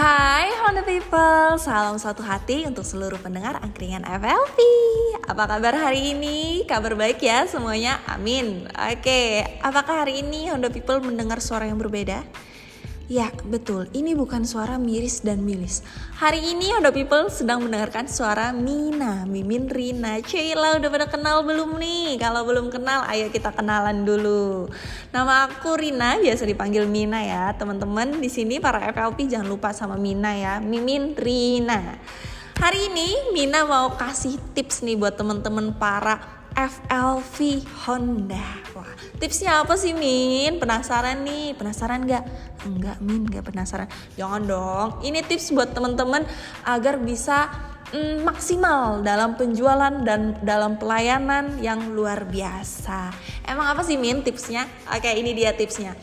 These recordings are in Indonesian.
Hai Honda People, salam satu hati untuk seluruh pendengar angkringan FLP Apa kabar hari ini? Kabar baik ya semuanya? Amin Oke, apakah hari ini Honda People mendengar suara yang berbeda? Ya, betul. Ini bukan suara miris dan milis. Hari ini Honda People sedang mendengarkan suara Mina, Mimin Rina. Cila udah pada kenal belum nih? Kalau belum kenal, ayo kita kenalan dulu. Nama aku Rina, biasa dipanggil Mina ya. Teman-teman di sini para FLP jangan lupa sama Mina ya. Mimin Rina. Hari ini Mina mau kasih tips nih buat teman-teman para FLV Honda. Wah, tipsnya apa sih Min? Penasaran nih? Penasaran gak? Enggak Min, gak penasaran. Jangan dong. Ini tips buat teman-teman agar bisa mm, maksimal dalam penjualan dan dalam pelayanan yang luar biasa. Emang apa sih Min tipsnya? Oke, ini dia tipsnya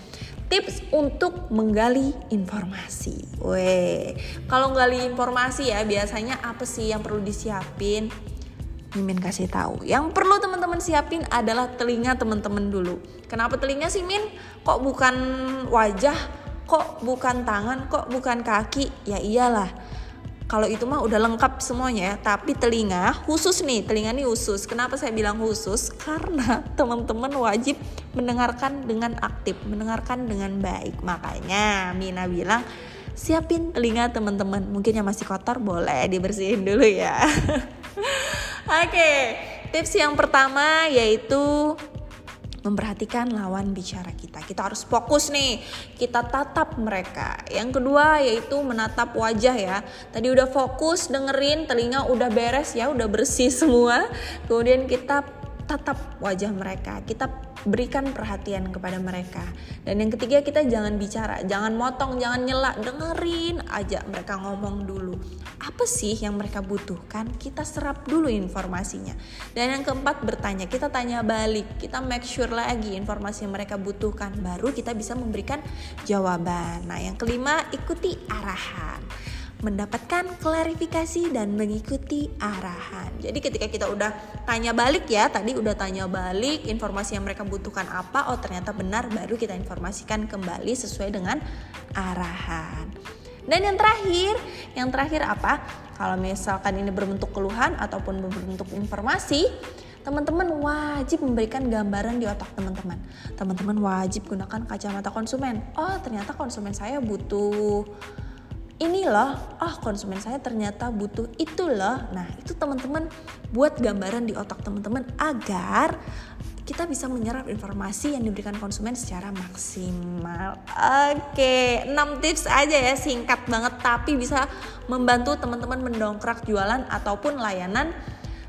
tips untuk menggali informasi. Weh, kalau menggali informasi ya biasanya apa sih yang perlu disiapin? Mimin kasih tahu. Yang perlu teman-teman siapin adalah telinga teman-teman dulu. Kenapa telinga sih Min? Kok bukan wajah? Kok bukan tangan? Kok bukan kaki? Ya iyalah. Kalau itu mah udah lengkap semuanya ya. Tapi telinga khusus nih, telinga ini khusus. Kenapa saya bilang khusus? Karena teman-teman wajib mendengarkan dengan aktif, mendengarkan dengan baik. Makanya Mina bilang siapin telinga teman-teman. Mungkin yang masih kotor boleh dibersihin dulu ya. Oke, tips yang pertama yaitu memperhatikan lawan bicara kita. Kita harus fokus nih, kita tatap mereka. Yang kedua yaitu menatap wajah ya. Tadi udah fokus dengerin, telinga udah beres ya, udah bersih semua. Kemudian kita tatap wajah mereka, kita berikan perhatian kepada mereka. Dan yang ketiga kita jangan bicara, jangan motong, jangan nyela, dengerin aja mereka ngomong dulu. Apa sih yang mereka butuhkan? Kita serap dulu informasinya. Dan yang keempat bertanya, kita tanya balik, kita make sure lagi informasi yang mereka butuhkan, baru kita bisa memberikan jawaban. Nah, yang kelima ikuti arahan mendapatkan klarifikasi dan mengikuti arahan. Jadi ketika kita udah tanya balik ya, tadi udah tanya balik informasi yang mereka butuhkan apa, oh ternyata benar baru kita informasikan kembali sesuai dengan arahan. Dan yang terakhir, yang terakhir apa? Kalau misalkan ini berbentuk keluhan ataupun berbentuk informasi, teman-teman wajib memberikan gambaran di otak teman-teman. Teman-teman wajib gunakan kacamata konsumen. Oh, ternyata konsumen saya butuh ini loh, oh konsumen saya ternyata butuh itu loh. Nah itu teman-teman buat gambaran di otak teman-teman agar kita bisa menyerap informasi yang diberikan konsumen secara maksimal. Oke, 6 tips aja ya singkat banget tapi bisa membantu teman-teman mendongkrak jualan ataupun layanan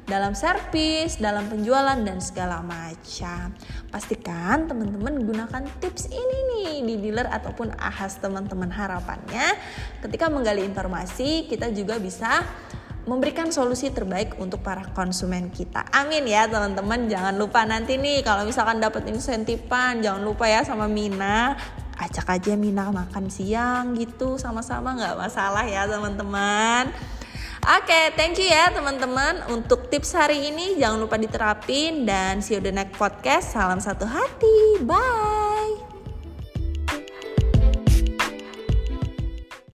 dalam servis, dalam penjualan dan segala macam. Pastikan teman-teman gunakan tips ini nih di dealer ataupun ahas teman-teman harapannya ketika menggali informasi kita juga bisa memberikan solusi terbaik untuk para konsumen kita. Amin ya teman-teman. Jangan lupa nanti nih kalau misalkan dapat insentifan, jangan lupa ya sama Mina ajak aja Mina makan siang gitu sama-sama nggak masalah ya teman-teman. Oke, okay, thank you ya teman-teman untuk tips hari ini. Jangan lupa diterapin dan see you the next podcast. Salam satu hati. Bye.